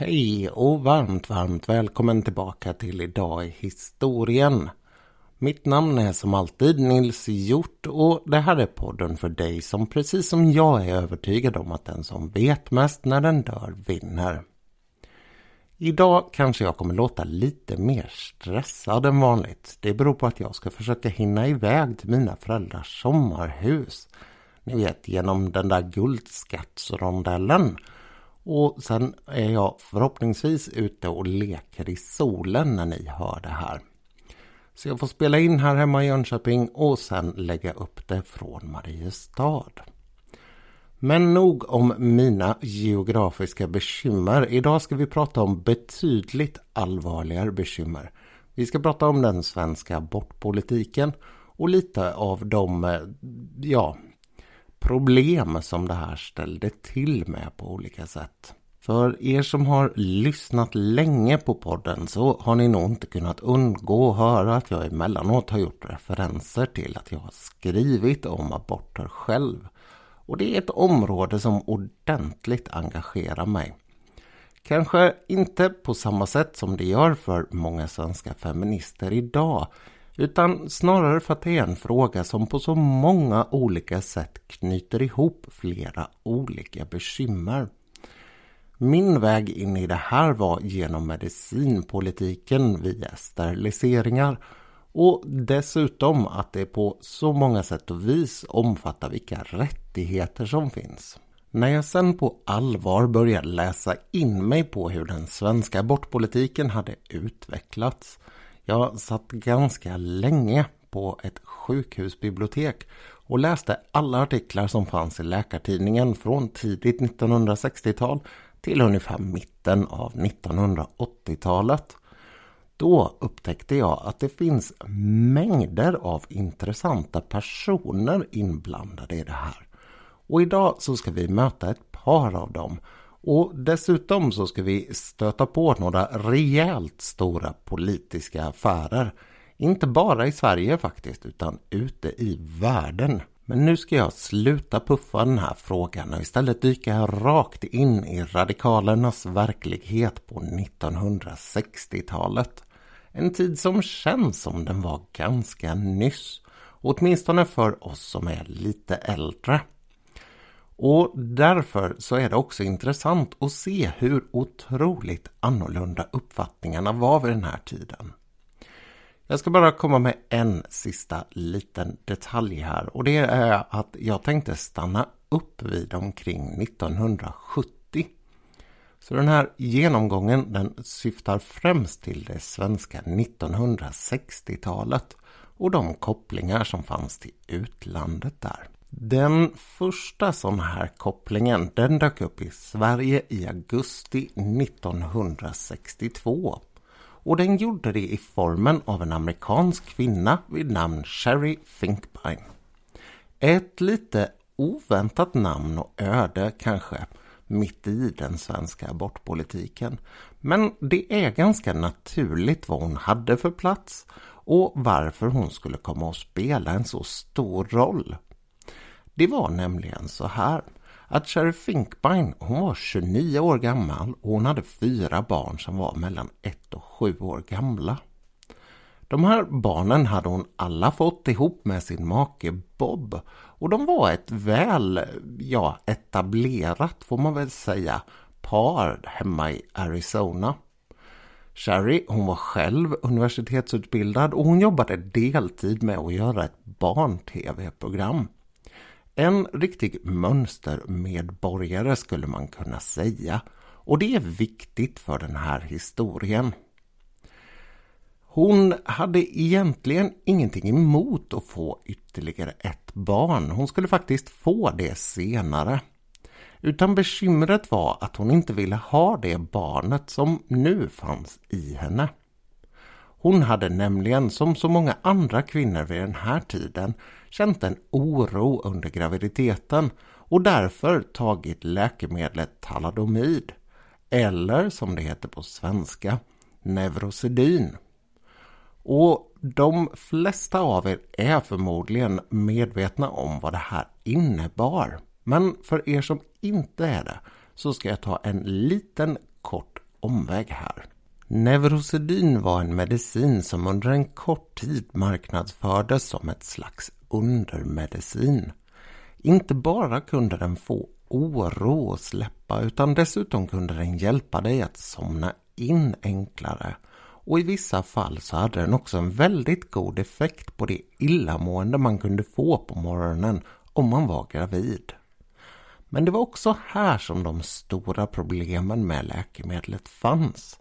Hej och varmt, varmt välkommen tillbaka till Idag i historien. Mitt namn är som alltid Nils Hjort och det här är podden för dig som precis som jag är övertygad om att den som vet mest när den dör vinner. Idag kanske jag kommer låta lite mer stressad än vanligt. Det beror på att jag ska försöka hinna iväg till mina föräldrars sommarhus. Ni vet genom den där guldskattsrondellen. Och sen är jag förhoppningsvis ute och leker i solen när ni hör det här. Så jag får spela in här hemma i Jönköping och sen lägga upp det från Mariestad. Men nog om mina geografiska bekymmer. Idag ska vi prata om betydligt allvarligare bekymmer. Vi ska prata om den svenska abortpolitiken och lite av de, eh, ja, problem som det här ställde till med på olika sätt. För er som har lyssnat länge på podden så har ni nog inte kunnat undgå att höra att jag emellanåt har gjort referenser till att jag har skrivit om aborter själv. Och det är ett område som ordentligt engagerar mig. Kanske inte på samma sätt som det gör för många svenska feminister idag utan snarare för att det är en fråga som på så många olika sätt knyter ihop flera olika bekymmer. Min väg in i det här var genom medicinpolitiken via steriliseringar och dessutom att det på så många sätt och vis omfattar vilka rättigheter som finns. När jag sen på allvar började läsa in mig på hur den svenska abortpolitiken hade utvecklats jag satt ganska länge på ett sjukhusbibliotek och läste alla artiklar som fanns i Läkartidningen från tidigt 1960-tal till ungefär mitten av 1980-talet. Då upptäckte jag att det finns mängder av intressanta personer inblandade i det här. Och idag så ska vi möta ett par av dem och dessutom så ska vi stöta på några rejält stora politiska affärer. Inte bara i Sverige faktiskt, utan ute i världen. Men nu ska jag sluta puffa den här frågan och istället dyka rakt in i radikalernas verklighet på 1960-talet. En tid som känns som den var ganska nyss. Åtminstone för oss som är lite äldre. Och därför så är det också intressant att se hur otroligt annorlunda uppfattningarna var vid den här tiden. Jag ska bara komma med en sista liten detalj här och det är att jag tänkte stanna upp vid omkring 1970. Så den här genomgången den syftar främst till det svenska 1960-talet och de kopplingar som fanns till utlandet där. Den första sån här kopplingen den dök upp i Sverige i augusti 1962. Och den gjorde det i formen av en amerikansk kvinna vid namn Sherry Finkbein. Ett lite oväntat namn och öde kanske mitt i den svenska abortpolitiken. Men det är ganska naturligt vad hon hade för plats och varför hon skulle komma att spela en så stor roll. Det var nämligen så här att Sherry Finkbein hon var 29 år gammal och hon hade fyra barn som var mellan 1 och 7 år gamla. De här barnen hade hon alla fått ihop med sin make Bob och de var ett väl, ja, etablerat får man väl säga, par hemma i Arizona. Sherry, hon var själv universitetsutbildad och hon jobbade deltid med att göra ett barn-tv-program. En riktig mönstermedborgare skulle man kunna säga. Och det är viktigt för den här historien. Hon hade egentligen ingenting emot att få ytterligare ett barn. Hon skulle faktiskt få det senare. Utan bekymret var att hon inte ville ha det barnet som nu fanns i henne. Hon hade nämligen, som så många andra kvinnor vid den här tiden, känt en oro under graviditeten och därför tagit läkemedlet Taladomid, eller som det heter på svenska, Neurosedyn. Och de flesta av er är förmodligen medvetna om vad det här innebar. Men för er som inte är det så ska jag ta en liten kort omväg här. Neurosedyn var en medicin som under en kort tid marknadsfördes som ett slags undermedicin. Inte bara kunde den få oro att släppa utan dessutom kunde den hjälpa dig att somna in enklare och i vissa fall så hade den också en väldigt god effekt på det illamående man kunde få på morgonen om man var gravid. Men det var också här som de stora problemen med läkemedlet fanns.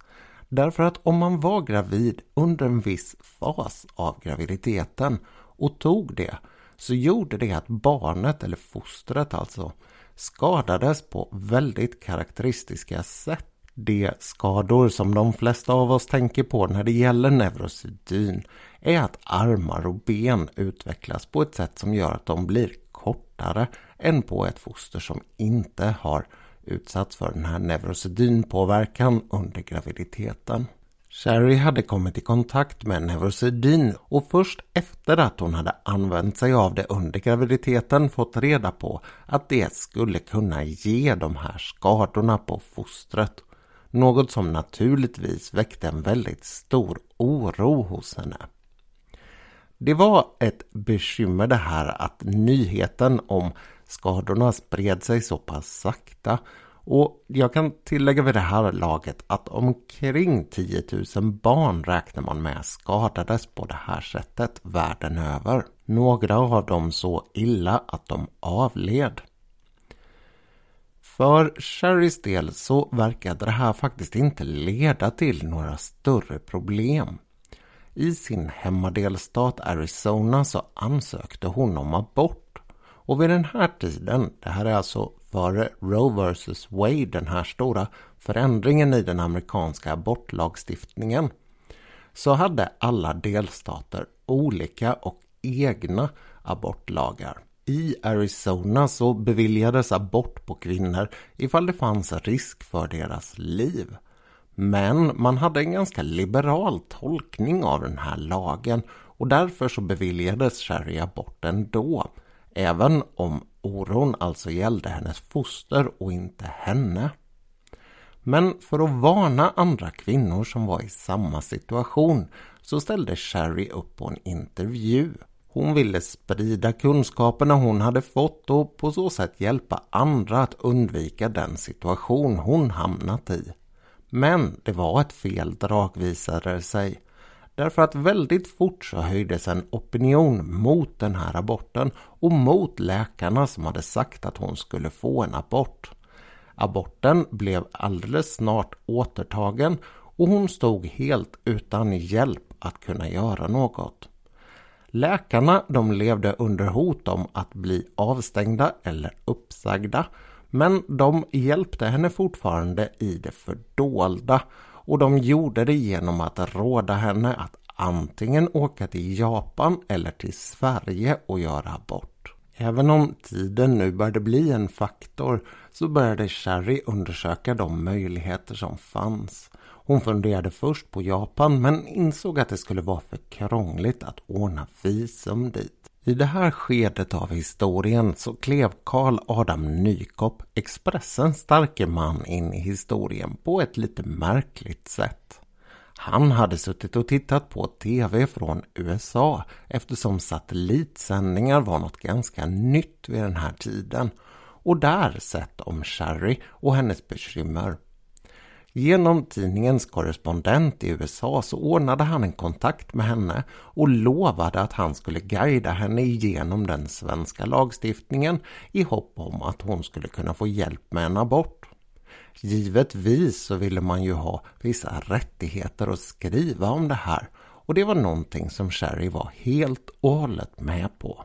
Därför att om man var gravid under en viss fas av graviditeten och tog det så gjorde det att barnet eller fostret alltså skadades på väldigt karaktäristiska sätt. De skador som de flesta av oss tänker på när det gäller neurosedyn är att armar och ben utvecklas på ett sätt som gör att de blir kortare än på ett foster som inte har utsatts för den här neurosedynpåverkan under graviditeten. Sherry hade kommit i kontakt med neurosedyn och först efter att hon hade använt sig av det under graviditeten fått reda på att det skulle kunna ge de här skadorna på fostret. Något som naturligtvis väckte en väldigt stor oro hos henne. Det var ett bekymmer det här att nyheten om skadorna spred sig så pass sakta och jag kan tillägga vid det här laget att omkring 10 000 barn räknar man med skadades på det här sättet världen över. Några av dem så illa att de avled. För Sherrys del så verkade det här faktiskt inte leda till några större problem. I sin hemmadelstat Arizona så ansökte hon om abort. Och vid den här tiden, det här är alltså före Roe vs Wade, den här stora förändringen i den amerikanska abortlagstiftningen, så hade alla delstater olika och egna abortlagar. I Arizona så beviljades abort på kvinnor ifall det fanns risk för deras liv. Men man hade en ganska liberal tolkning av den här lagen och därför så beviljades Sherry abort ändå. Även om oron alltså gällde hennes foster och inte henne. Men för att varna andra kvinnor som var i samma situation så ställde Sherry upp på en intervju. Hon ville sprida kunskaperna hon hade fått och på så sätt hjälpa andra att undvika den situation hon hamnat i. Men det var ett fel drag visade det sig. Därför att väldigt fort så höjdes en opinion mot den här aborten och mot läkarna som hade sagt att hon skulle få en abort. Aborten blev alldeles snart återtagen och hon stod helt utan hjälp att kunna göra något. Läkarna de levde under hot om att bli avstängda eller uppsagda men de hjälpte henne fortfarande i det fördolda och de gjorde det genom att råda henne att antingen åka till Japan eller till Sverige och göra abort. Även om tiden nu började bli en faktor så började Sherry undersöka de möjligheter som fanns. Hon funderade först på Japan men insåg att det skulle vara för krångligt att ordna visum dit. I det här skedet av historien så klev Karl Adam Nykopp, Expressens starke man, in i historien på ett lite märkligt sätt. Han hade suttit och tittat på TV från USA eftersom satellitsändningar var något ganska nytt vid den här tiden och där sett om Sherry och hennes bekymmer. Genom tidningens korrespondent i USA så ordnade han en kontakt med henne och lovade att han skulle guida henne igenom den svenska lagstiftningen i hopp om att hon skulle kunna få hjälp med en abort. Givetvis så ville man ju ha vissa rättigheter att skriva om det här och det var någonting som Sherry var helt och hållet med på.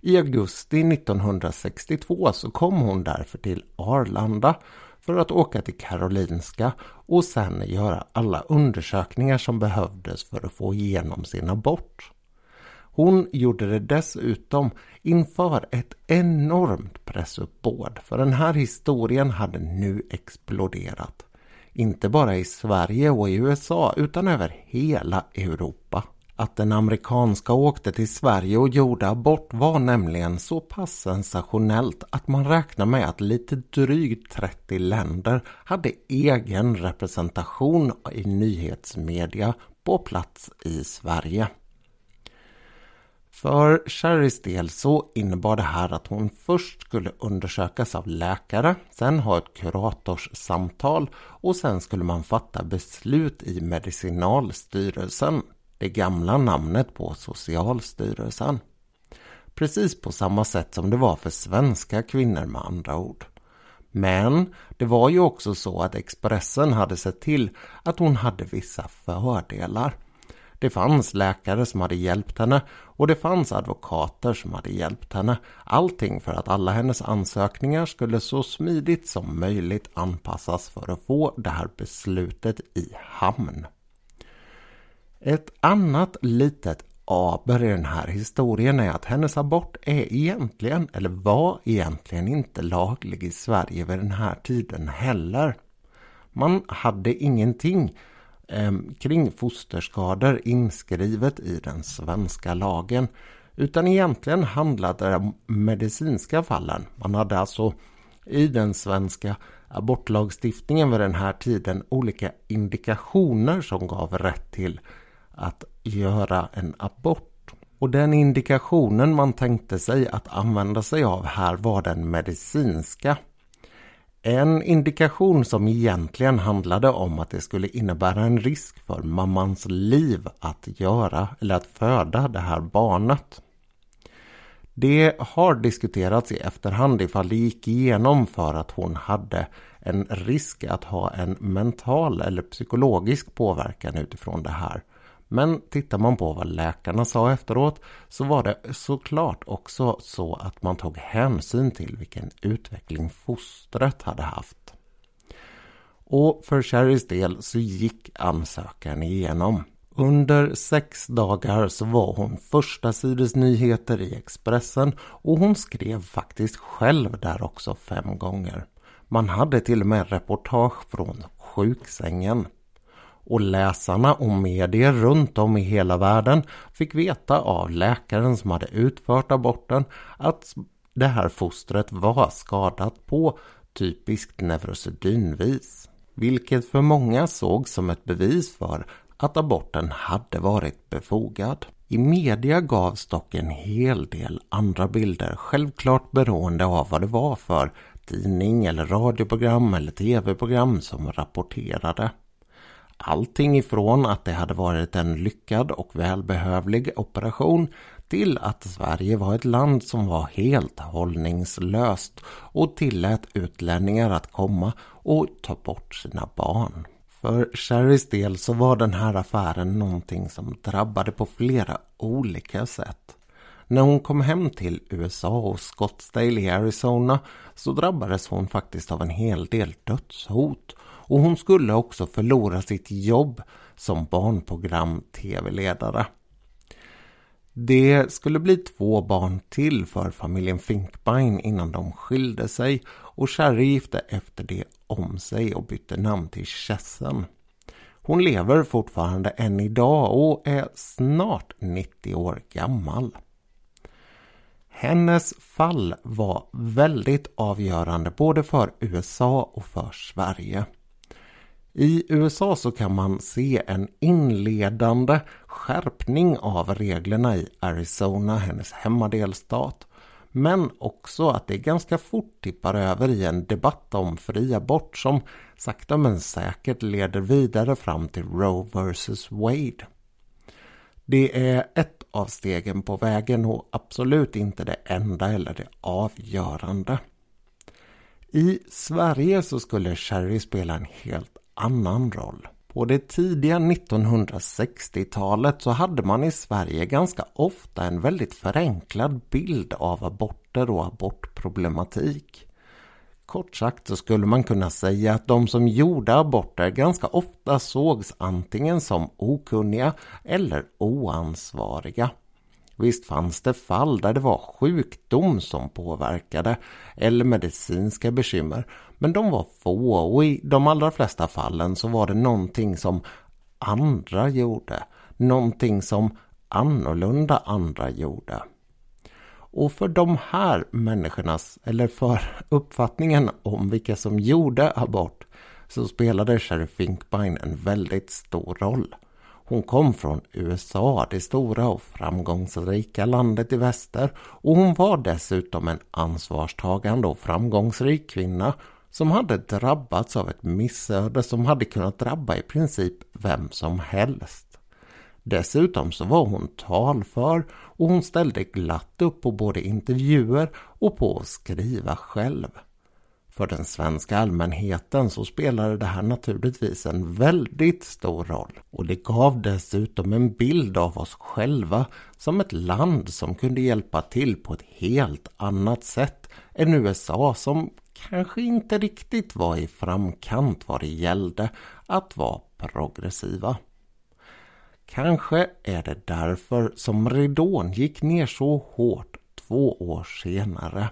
I augusti 1962 så kom hon därför till Arlanda för att åka till Karolinska och sen göra alla undersökningar som behövdes för att få igenom sin abort. Hon gjorde det dessutom inför ett enormt pressuppbåd för den här historien hade nu exploderat. Inte bara i Sverige och i USA utan över hela Europa att en amerikanska åkte till Sverige och gjorde abort var nämligen så pass sensationellt att man räknar med att lite drygt 30 länder hade egen representation i nyhetsmedia på plats i Sverige. För Sherrys del så innebar det här att hon först skulle undersökas av läkare, sen ha ett kuratorssamtal och sen skulle man fatta beslut i Medicinalstyrelsen, det gamla namnet på Socialstyrelsen. Precis på samma sätt som det var för svenska kvinnor med andra ord. Men det var ju också så att Expressen hade sett till att hon hade vissa fördelar. Det fanns läkare som hade hjälpt henne och det fanns advokater som hade hjälpt henne. Allting för att alla hennes ansökningar skulle så smidigt som möjligt anpassas för att få det här beslutet i hamn. Ett annat litet aber i den här historien är att hennes abort är egentligen, eller var egentligen inte laglig i Sverige vid den här tiden heller. Man hade ingenting eh, kring fosterskador inskrivet i den svenska lagen. Utan egentligen handlade det om medicinska fallen. Man hade alltså i den svenska abortlagstiftningen vid den här tiden olika indikationer som gav rätt till att göra en abort. Och den indikationen man tänkte sig att använda sig av här var den medicinska. En indikation som egentligen handlade om att det skulle innebära en risk för mammans liv att göra eller att föda det här barnet. Det har diskuterats i efterhand ifall det gick igenom för att hon hade en risk att ha en mental eller psykologisk påverkan utifrån det här. Men tittar man på vad läkarna sa efteråt så var det såklart också så att man tog hänsyn till vilken utveckling fostret hade haft. Och för Sherrys del så gick ansökan igenom. Under sex dagar så var hon första sidesnyheter i Expressen och hon skrev faktiskt själv där också fem gånger. Man hade till och med reportage från sjuksängen och läsarna och medier runt om i hela världen fick veta av läkaren som hade utfört aborten att det här fostret var skadat på typiskt neurosedynvis. Vilket för många såg som ett bevis för att aborten hade varit befogad. I media gavs dock en hel del andra bilder, självklart beroende av vad det var för tidning eller radioprogram eller tv-program som rapporterade allting ifrån att det hade varit en lyckad och välbehövlig operation till att Sverige var ett land som var helt hållningslöst och tillät utlänningar att komma och ta bort sina barn. För Sherrys del så var den här affären någonting som drabbade på flera olika sätt. När hon kom hem till USA och Scottsdale i Arizona så drabbades hon faktiskt av en hel del dödshot och hon skulle också förlora sitt jobb som barnprogram-tv-ledare. Det skulle bli två barn till för familjen Finkbein innan de skilde sig och Sherry gifte efter det om sig och bytte namn till Chessen. Hon lever fortfarande än idag och är snart 90 år gammal. Hennes fall var väldigt avgörande både för USA och för Sverige. I USA så kan man se en inledande skärpning av reglerna i Arizona, hennes hemmadelstat. Men också att det ganska fort tippar över i en debatt om fri abort som sakta men säkert leder vidare fram till Roe vs Wade. Det är ett av stegen på vägen och absolut inte det enda eller det avgörande. I Sverige så skulle Sherry spela en helt annan roll. På det tidiga 1960-talet så hade man i Sverige ganska ofta en väldigt förenklad bild av aborter och abortproblematik. Kort sagt så skulle man kunna säga att de som gjorde aborter ganska ofta sågs antingen som okunniga eller oansvariga. Visst fanns det fall där det var sjukdom som påverkade eller medicinska bekymmer. Men de var få och i de allra flesta fallen så var det någonting som andra gjorde. Någonting som annorlunda andra gjorde. Och för de här människornas, eller för uppfattningen om vilka som gjorde abort, så spelade Sheriff Finkbein en väldigt stor roll. Hon kom från USA, det stora och framgångsrika landet i väster och hon var dessutom en ansvarstagande och framgångsrik kvinna som hade drabbats av ett missöde som hade kunnat drabba i princip vem som helst. Dessutom så var hon talför och hon ställde glatt upp på både intervjuer och på att skriva själv. För den svenska allmänheten så spelade det här naturligtvis en väldigt stor roll och det gav dessutom en bild av oss själva som ett land som kunde hjälpa till på ett helt annat sätt än USA som kanske inte riktigt var i framkant vad det gällde att vara progressiva. Kanske är det därför som ridån gick ner så hårt två år senare.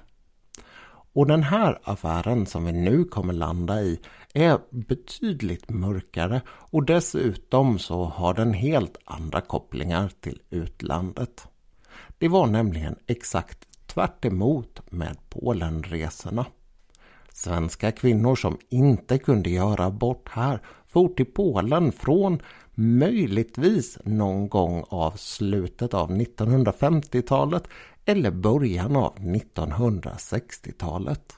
Och den här affären som vi nu kommer landa i är betydligt mörkare och dessutom så har den helt andra kopplingar till utlandet. Det var nämligen exakt tvärt med Polenresorna. Svenska kvinnor som inte kunde göra abort här for till Polen från möjligtvis någon gång av slutet av 1950-talet eller början av 1960-talet.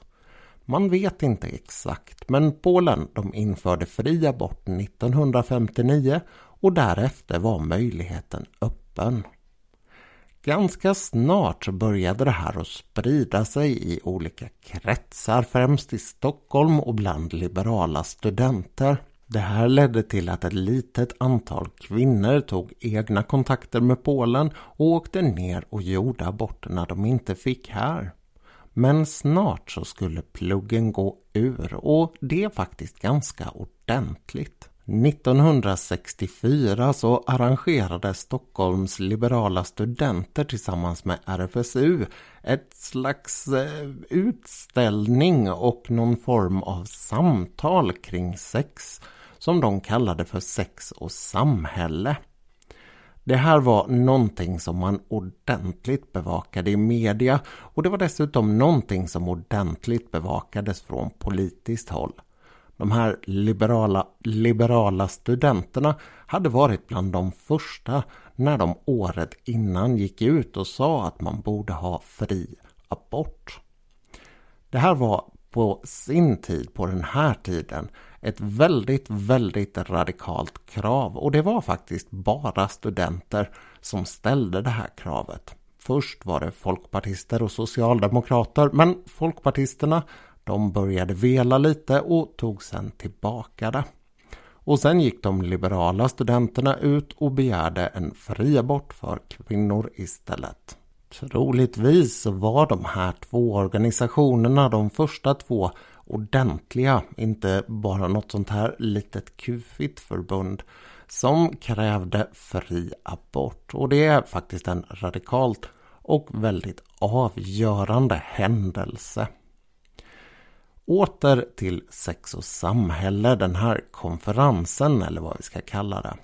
Man vet inte exakt, men Polen de införde fri abort 1959 och därefter var möjligheten öppen. Ganska snart började det här att sprida sig i olika kretsar, främst i Stockholm och bland liberala studenter. Det här ledde till att ett litet antal kvinnor tog egna kontakter med Polen och åkte ner och gjorde aborterna de inte fick här. Men snart så skulle pluggen gå ur och det faktiskt ganska ordentligt. 1964 så arrangerade Stockholms liberala studenter tillsammans med RFSU ett slags eh, utställning och någon form av samtal kring sex som de kallade för sex och samhälle. Det här var någonting som man ordentligt bevakade i media och det var dessutom någonting som ordentligt bevakades från politiskt håll. De här liberala, liberala studenterna hade varit bland de första när de året innan gick ut och sa att man borde ha fri abort. Det här var på sin tid, på den här tiden, ett väldigt, väldigt radikalt krav och det var faktiskt bara studenter som ställde det här kravet. Först var det folkpartister och socialdemokrater men folkpartisterna de började vela lite och tog sen tillbaka det. Och sen gick de liberala studenterna ut och begärde en fri abort för kvinnor istället. Troligtvis var de här två organisationerna de första två ordentliga, inte bara något sånt här litet kufigt förbund som krävde fri abort. Och det är faktiskt en radikalt och väldigt avgörande händelse. Åter till sex och samhälle, den här konferensen eller vad vi ska kalla det.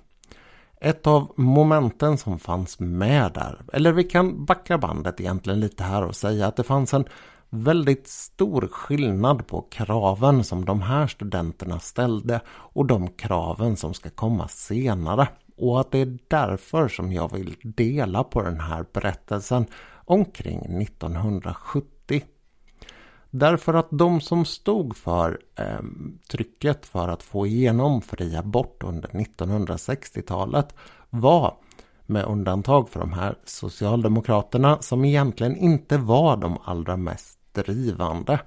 Ett av momenten som fanns med där, eller vi kan backa bandet egentligen lite här och säga att det fanns en väldigt stor skillnad på kraven som de här studenterna ställde och de kraven som ska komma senare. Och att det är därför som jag vill dela på den här berättelsen omkring 1970. Därför att de som stod för eh, trycket för att få igenom fri abort under 1960-talet var med undantag för de här socialdemokraterna som egentligen inte var de allra mest drivande.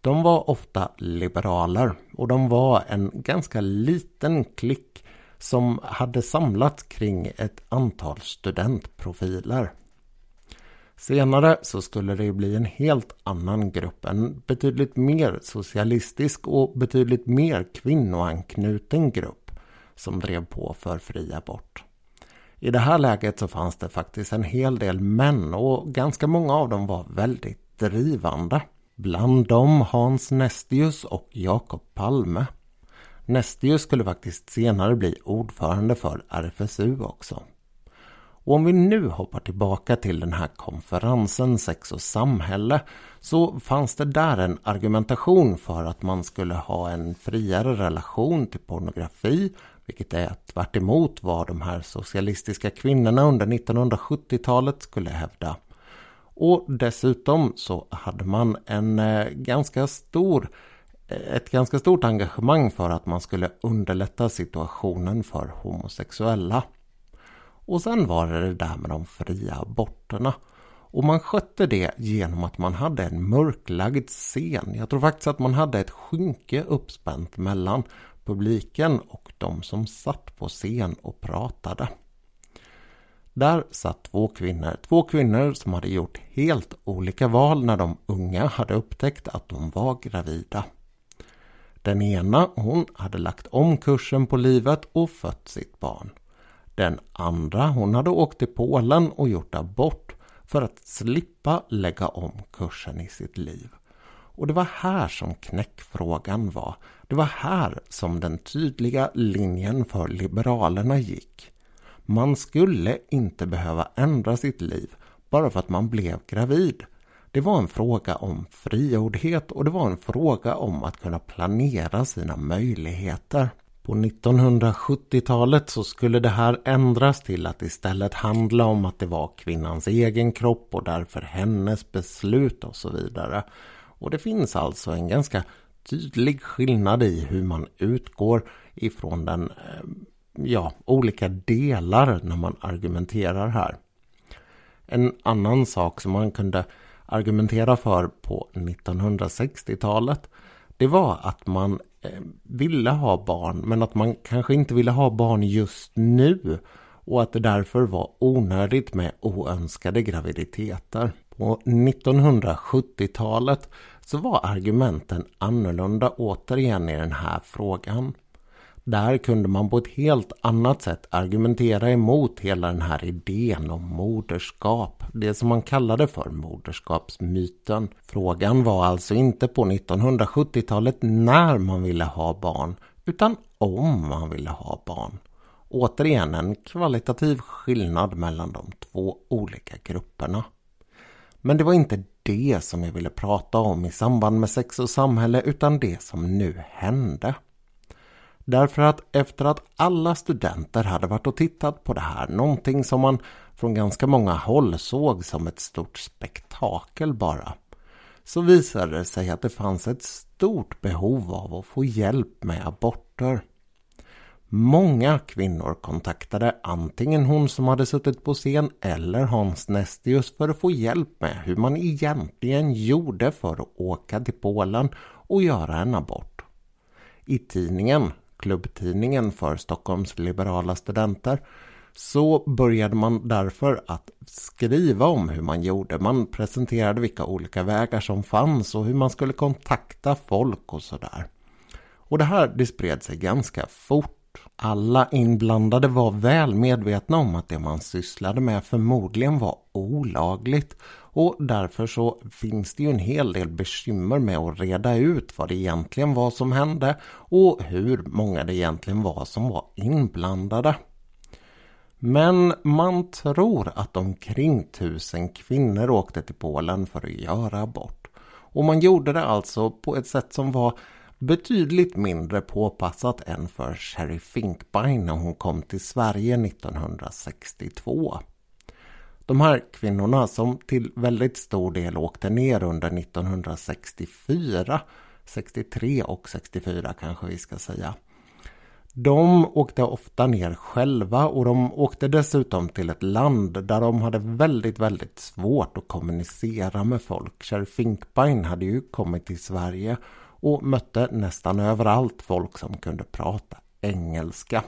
De var ofta liberaler och de var en ganska liten klick som hade samlats kring ett antal studentprofiler. Senare så skulle det bli en helt annan grupp, en betydligt mer socialistisk och betydligt mer kvinnoanknuten grupp som drev på för fri abort. I det här läget så fanns det faktiskt en hel del män och ganska många av dem var väldigt drivande. Bland dem Hans Nestius och Jakob Palme. Nestius skulle faktiskt senare bli ordförande för RFSU också. Och om vi nu hoppar tillbaka till den här konferensen Sex och samhälle så fanns det där en argumentation för att man skulle ha en friare relation till pornografi vilket är tvärt vad de här socialistiska kvinnorna under 1970-talet skulle hävda. Och dessutom så hade man en eh, ganska stor eh, ett ganska stort engagemang för att man skulle underlätta situationen för homosexuella. Och sen var det det där med de fria aborterna. Och man skötte det genom att man hade en mörklagd scen. Jag tror faktiskt att man hade ett skynke uppspänt mellan publiken och de som satt på scen och pratade. Där satt två kvinnor. Två kvinnor som hade gjort helt olika val när de unga hade upptäckt att de var gravida. Den ena hon hade lagt om kursen på livet och fött sitt barn. Den andra hon hade åkt till Polen och gjort abort för att slippa lägga om kursen i sitt liv. Och det var här som knäckfrågan var. Det var här som den tydliga linjen för Liberalerna gick. Man skulle inte behöva ändra sitt liv bara för att man blev gravid. Det var en fråga om friordhet och det var en fråga om att kunna planera sina möjligheter. På 1970-talet så skulle det här ändras till att istället handla om att det var kvinnans egen kropp och därför hennes beslut och så vidare. Och det finns alltså en ganska tydlig skillnad i hur man utgår ifrån den, eh, ja, olika delar när man argumenterar här. En annan sak som man kunde argumentera för på 1960-talet det var att man Eh, ville ha barn men att man kanske inte ville ha barn just nu och att det därför var onödigt med oönskade graviditeter. På 1970-talet så var argumenten annorlunda återigen i den här frågan. Där kunde man på ett helt annat sätt argumentera emot hela den här idén om moderskap. Det som man kallade för moderskapsmyten. Frågan var alltså inte på 1970-talet när man ville ha barn, utan om man ville ha barn. Återigen en kvalitativ skillnad mellan de två olika grupperna. Men det var inte det som jag ville prata om i samband med sex och samhälle utan det som nu hände. Därför att efter att alla studenter hade varit och tittat på det här, någonting som man från ganska många håll såg som ett stort spektakel bara, så visade det sig att det fanns ett stort behov av att få hjälp med aborter. Många kvinnor kontaktade antingen hon som hade suttit på scen eller Hans Nestius för att få hjälp med hur man egentligen gjorde för att åka till Polen och göra en abort. I tidningen klubbtidningen för Stockholms liberala studenter så började man därför att skriva om hur man gjorde. Man presenterade vilka olika vägar som fanns och hur man skulle kontakta folk och sådär. Och det här det spred sig ganska fort. Alla inblandade var väl medvetna om att det man sysslade med förmodligen var olagligt och därför så finns det ju en hel del bekymmer med att reda ut vad det egentligen var som hände och hur många det egentligen var som var inblandade. Men man tror att omkring tusen kvinnor åkte till Polen för att göra abort. Och man gjorde det alltså på ett sätt som var betydligt mindre påpassat än för Sherry Finkbein när hon kom till Sverige 1962. De här kvinnorna som till väldigt stor del åkte ner under 1964, 63 och 64 kanske vi ska säga. De åkte ofta ner själva och de åkte dessutom till ett land där de hade väldigt, väldigt svårt att kommunicera med folk. Kjell Finkbein hade ju kommit till Sverige och mötte nästan överallt folk som kunde prata engelska.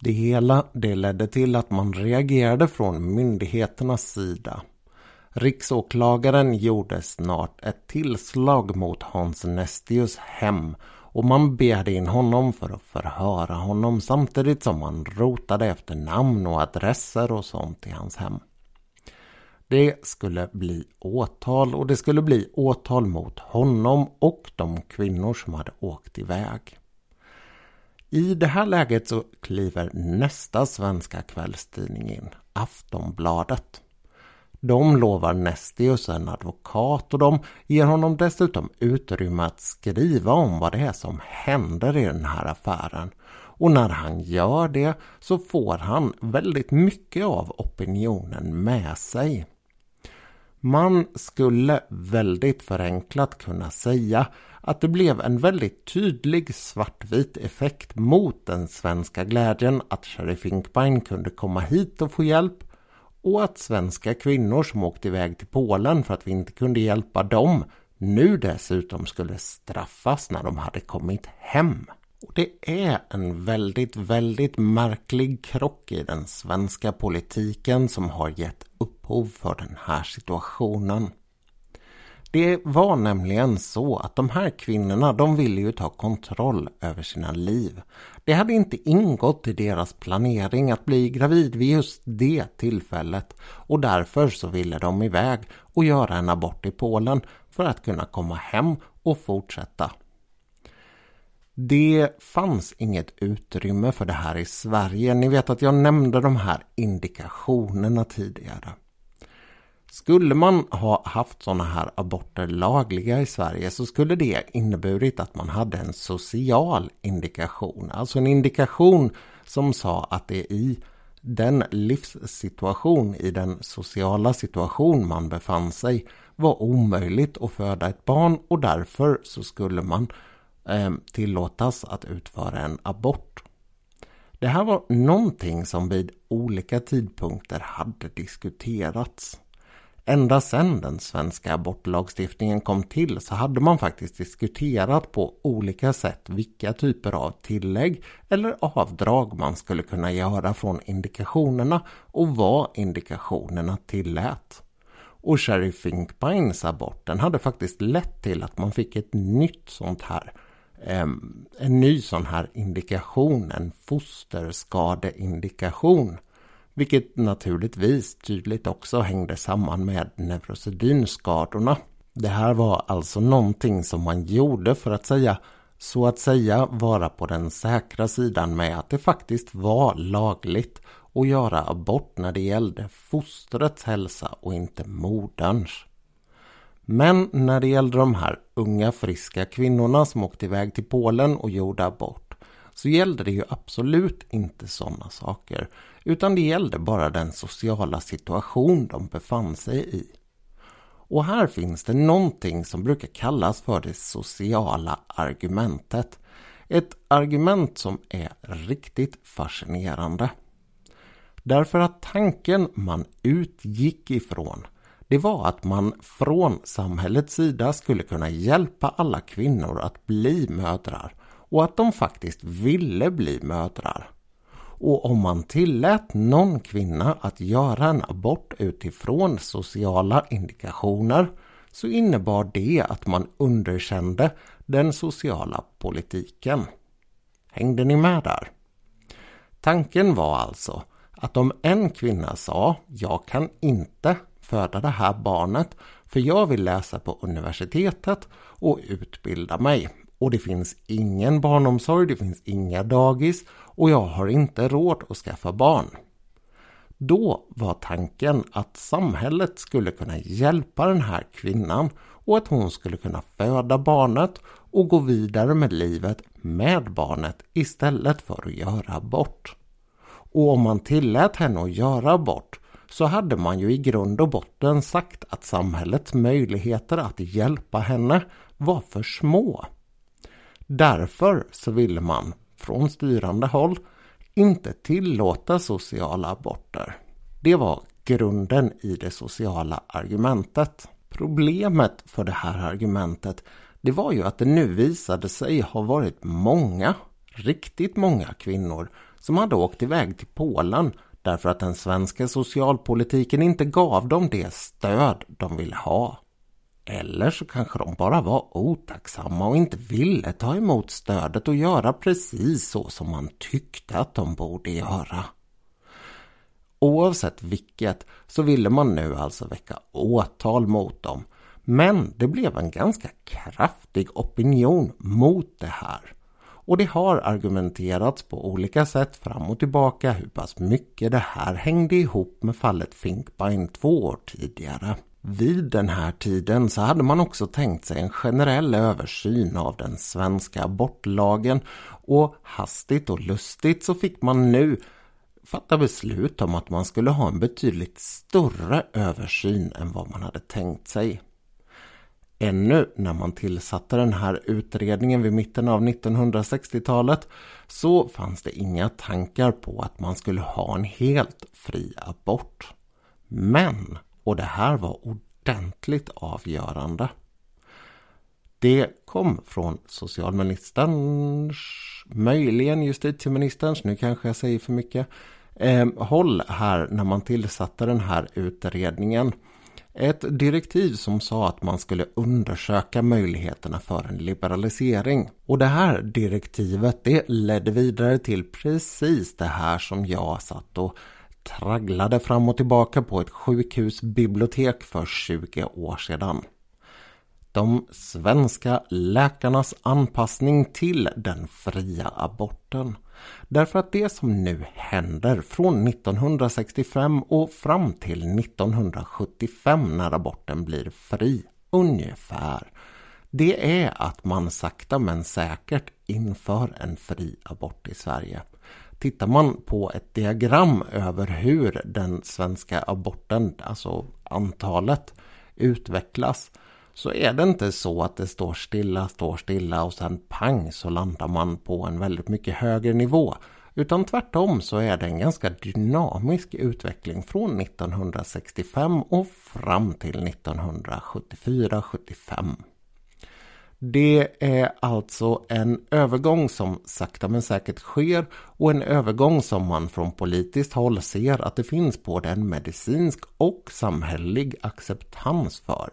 Det hela det ledde till att man reagerade från myndigheternas sida. Riksåklagaren gjorde snart ett tillslag mot Hans Nestius hem och man begärde in honom för att förhöra honom samtidigt som man rotade efter namn och adresser och sånt i hans hem. Det skulle bli åtal och det skulle bli åtal mot honom och de kvinnor som hade åkt iväg. I det här läget så kliver nästa svenska kvällstidning in. Aftonbladet. De lovar Nestius en advokat och de ger honom dessutom utrymme att skriva om vad det är som händer i den här affären. Och när han gör det så får han väldigt mycket av opinionen med sig. Man skulle väldigt förenklat kunna säga att det blev en väldigt tydlig svartvit effekt mot den svenska glädjen att Sherry Finkbein kunde komma hit och få hjälp och att svenska kvinnor som åkte iväg till Polen för att vi inte kunde hjälpa dem nu dessutom skulle straffas när de hade kommit hem. Och det är en väldigt, väldigt märklig krock i den svenska politiken som har gett upphov för den här situationen. Det var nämligen så att de här kvinnorna de ville ju ta kontroll över sina liv. Det hade inte ingått i deras planering att bli gravid vid just det tillfället och därför så ville de iväg och göra en abort i Polen för att kunna komma hem och fortsätta. Det fanns inget utrymme för det här i Sverige. Ni vet att jag nämnde de här indikationerna tidigare. Skulle man ha haft sådana här aborter lagliga i Sverige så skulle det inneburit att man hade en social indikation. Alltså en indikation som sa att det i den livssituation, i den sociala situation man befann sig var omöjligt att föda ett barn och därför så skulle man eh, tillåtas att utföra en abort. Det här var någonting som vid olika tidpunkter hade diskuterats. Ända sedan den svenska abortlagstiftningen kom till så hade man faktiskt diskuterat på olika sätt vilka typer av tillägg eller avdrag man skulle kunna göra från indikationerna och vad indikationerna tillät. Och Sherry Finkbeins abort den hade faktiskt lett till att man fick ett nytt sånt här ehm, en ny sån här indikation, en fosterskadeindikation vilket naturligtvis tydligt också hängde samman med neurosedynskadorna. Det här var alltså någonting som man gjorde för att säga så att säga vara på den säkra sidan med att det faktiskt var lagligt att göra abort när det gällde fostrets hälsa och inte moderns. Men när det gällde de här unga friska kvinnorna som åkte iväg till Polen och gjorde abort så gällde det ju absolut inte sådana saker. Utan det gällde bara den sociala situation de befann sig i. Och här finns det någonting som brukar kallas för det sociala argumentet. Ett argument som är riktigt fascinerande. Därför att tanken man utgick ifrån det var att man från samhällets sida skulle kunna hjälpa alla kvinnor att bli mödrar och att de faktiskt ville bli mödrar. Och om man tillät någon kvinna att göra en abort utifrån sociala indikationer så innebar det att man underkände den sociala politiken. Hängde ni med där? Tanken var alltså att om en kvinna sa jag kan inte föda det här barnet för jag vill läsa på universitetet och utbilda mig och det finns ingen barnomsorg, det finns inga dagis och jag har inte råd att skaffa barn. Då var tanken att samhället skulle kunna hjälpa den här kvinnan och att hon skulle kunna föda barnet och gå vidare med livet med barnet istället för att göra abort. Och om man tillät henne att göra abort så hade man ju i grund och botten sagt att samhällets möjligheter att hjälpa henne var för små. Därför så ville man från styrande håll inte tillåta sociala aborter. Det var grunden i det sociala argumentet. Problemet för det här argumentet det var ju att det nu visade sig ha varit många, riktigt många kvinnor som hade åkt iväg till Polen därför att den svenska socialpolitiken inte gav dem det stöd de ville ha. Eller så kanske de bara var otacksamma och inte ville ta emot stödet och göra precis så som man tyckte att de borde göra. Oavsett vilket så ville man nu alltså väcka åtal mot dem. Men det blev en ganska kraftig opinion mot det här. Och det har argumenterats på olika sätt fram och tillbaka hur pass mycket det här hängde ihop med fallet Finkbein två år tidigare. Vid den här tiden så hade man också tänkt sig en generell översyn av den svenska abortlagen och hastigt och lustigt så fick man nu fatta beslut om att man skulle ha en betydligt större översyn än vad man hade tänkt sig. Ännu när man tillsatte den här utredningen vid mitten av 1960-talet så fanns det inga tankar på att man skulle ha en helt fri abort. Men, och det här var ordentligt avgörande. Det kom från socialministerns, möjligen justitieministerns, nu kanske jag säger för mycket, eh, håll här när man tillsatte den här utredningen. Ett direktiv som sa att man skulle undersöka möjligheterna för en liberalisering. Och det här direktivet det ledde vidare till precis det här som jag satt och tragglade fram och tillbaka på ett sjukhusbibliotek för 20 år sedan de svenska läkarnas anpassning till den fria aborten. Därför att det som nu händer från 1965 och fram till 1975 när aborten blir fri, ungefär, det är att man sakta men säkert inför en fri abort i Sverige. Tittar man på ett diagram över hur den svenska aborten, alltså antalet, utvecklas så är det inte så att det står stilla, står stilla och sen pang så landar man på en väldigt mycket högre nivå. Utan tvärtom så är det en ganska dynamisk utveckling från 1965 och fram till 1974-75. Det är alltså en övergång som sakta men säkert sker och en övergång som man från politiskt håll ser att det finns både en medicinsk och samhällelig acceptans för.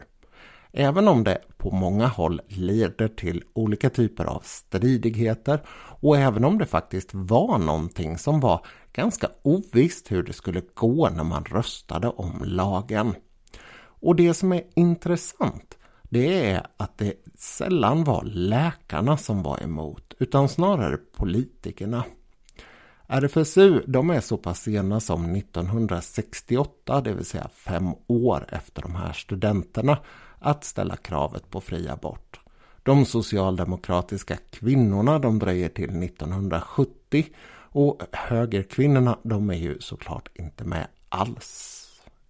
Även om det på många håll leder till olika typer av stridigheter och även om det faktiskt var någonting som var ganska ovisst hur det skulle gå när man röstade om lagen. Och det som är intressant det är att det sällan var läkarna som var emot utan snarare politikerna. RFSU de är så pass sena som 1968, det vill säga fem år efter de här studenterna att ställa kravet på fri abort. De socialdemokratiska kvinnorna de dröjer till 1970 och högerkvinnorna de är ju såklart inte med alls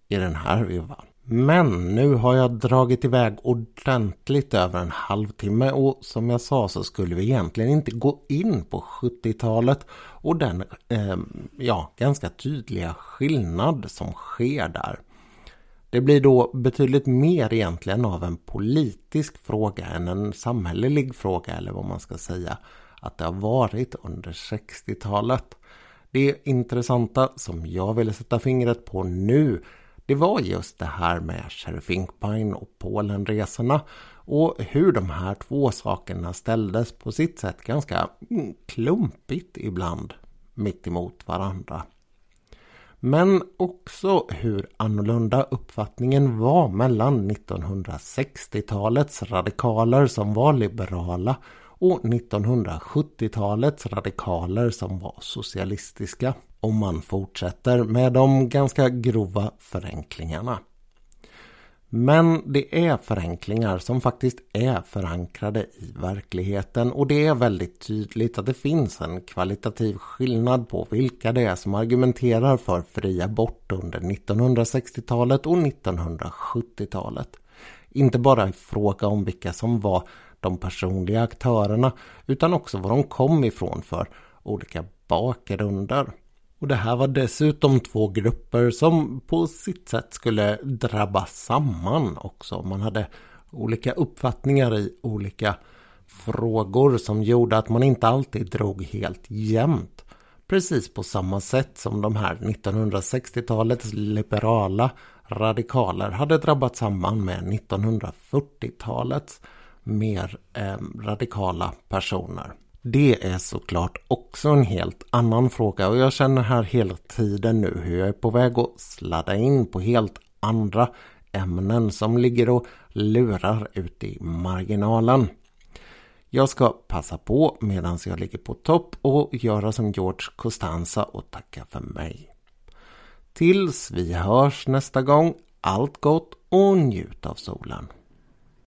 i den här vevan. Men nu har jag dragit iväg ordentligt över en halvtimme och som jag sa så skulle vi egentligen inte gå in på 70-talet och den eh, ja, ganska tydliga skillnad som sker där. Det blir då betydligt mer egentligen av en politisk fråga än en samhällelig fråga eller vad man ska säga att det har varit under 60-talet. Det intressanta som jag ville sätta fingret på nu det var just det här med Sheriff Inkpine och Polenresorna och hur de här två sakerna ställdes på sitt sätt ganska mm, klumpigt ibland mitt emot varandra. Men också hur annorlunda uppfattningen var mellan 1960-talets radikaler som var liberala och 1970-talets radikaler som var socialistiska. Och man fortsätter med de ganska grova förenklingarna. Men det är förenklingar som faktiskt är förankrade i verkligheten och det är väldigt tydligt att det finns en kvalitativ skillnad på vilka det är som argumenterar för fri abort under 1960-talet och 1970-talet. Inte bara i fråga om vilka som var de personliga aktörerna utan också var de kom ifrån för olika bakgrunder. Och det här var dessutom två grupper som på sitt sätt skulle drabbas samman också. Man hade olika uppfattningar i olika frågor som gjorde att man inte alltid drog helt jämnt. Precis på samma sätt som de här 1960-talets liberala radikaler hade drabbat samman med 1940-talets mer eh, radikala personer. Det är såklart också en helt annan fråga och jag känner här hela tiden nu hur jag är på väg att sladda in på helt andra ämnen som ligger och lurar ute i marginalen. Jag ska passa på medan jag ligger på topp och göra som George Costanza och tacka för mig. Tills vi hörs nästa gång, allt gott och njut av solen.